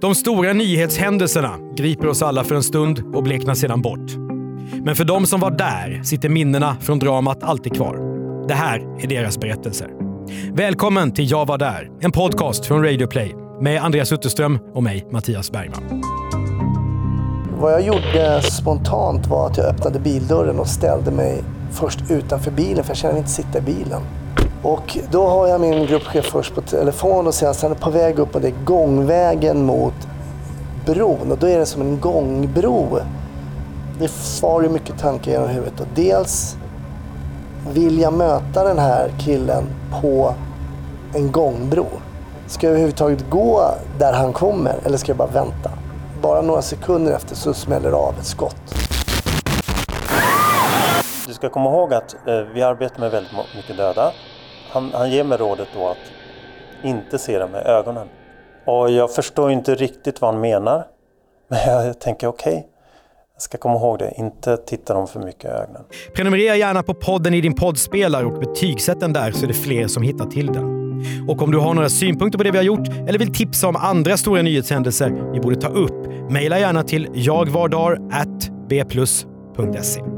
De stora nyhetshändelserna griper oss alla för en stund och bleknar sedan bort. Men för de som var där sitter minnena från dramat alltid kvar. Det här är deras berättelser. Välkommen till Jag var där, en podcast från Radio Play med Andreas Utterström och mig, Mattias Bergman. Vad jag gjorde spontant var att jag öppnade bildörren och ställde mig först utanför bilen för jag kände mig inte sitta i bilen. Och då har jag min gruppchef först på telefon och sen han är på väg upp och det är gångvägen mot bron och då är det som en gångbro. Det far ju mycket tankar genom huvudet och dels vill jag möta den här killen på en gångbro? Ska jag överhuvudtaget gå där han kommer eller ska jag bara vänta? Bara några sekunder efter så smäller det av ett skott. Du ska komma ihåg att eh, vi arbetar med väldigt mycket döda. Han, han ger mig rådet då att inte se dem med ögonen. Och jag förstår inte riktigt vad han menar. Men jag tänker okej, jag ska komma ihåg det. Inte titta dem för mycket i ögonen. Prenumerera gärna på podden i din poddspelare och betygsätt den där så är det fler som hittar till den. Och om du har några synpunkter på det vi har gjort eller vill tipsa om andra stora nyhetshändelser vi borde ta upp, mejla gärna till jagvardar@bplus.se.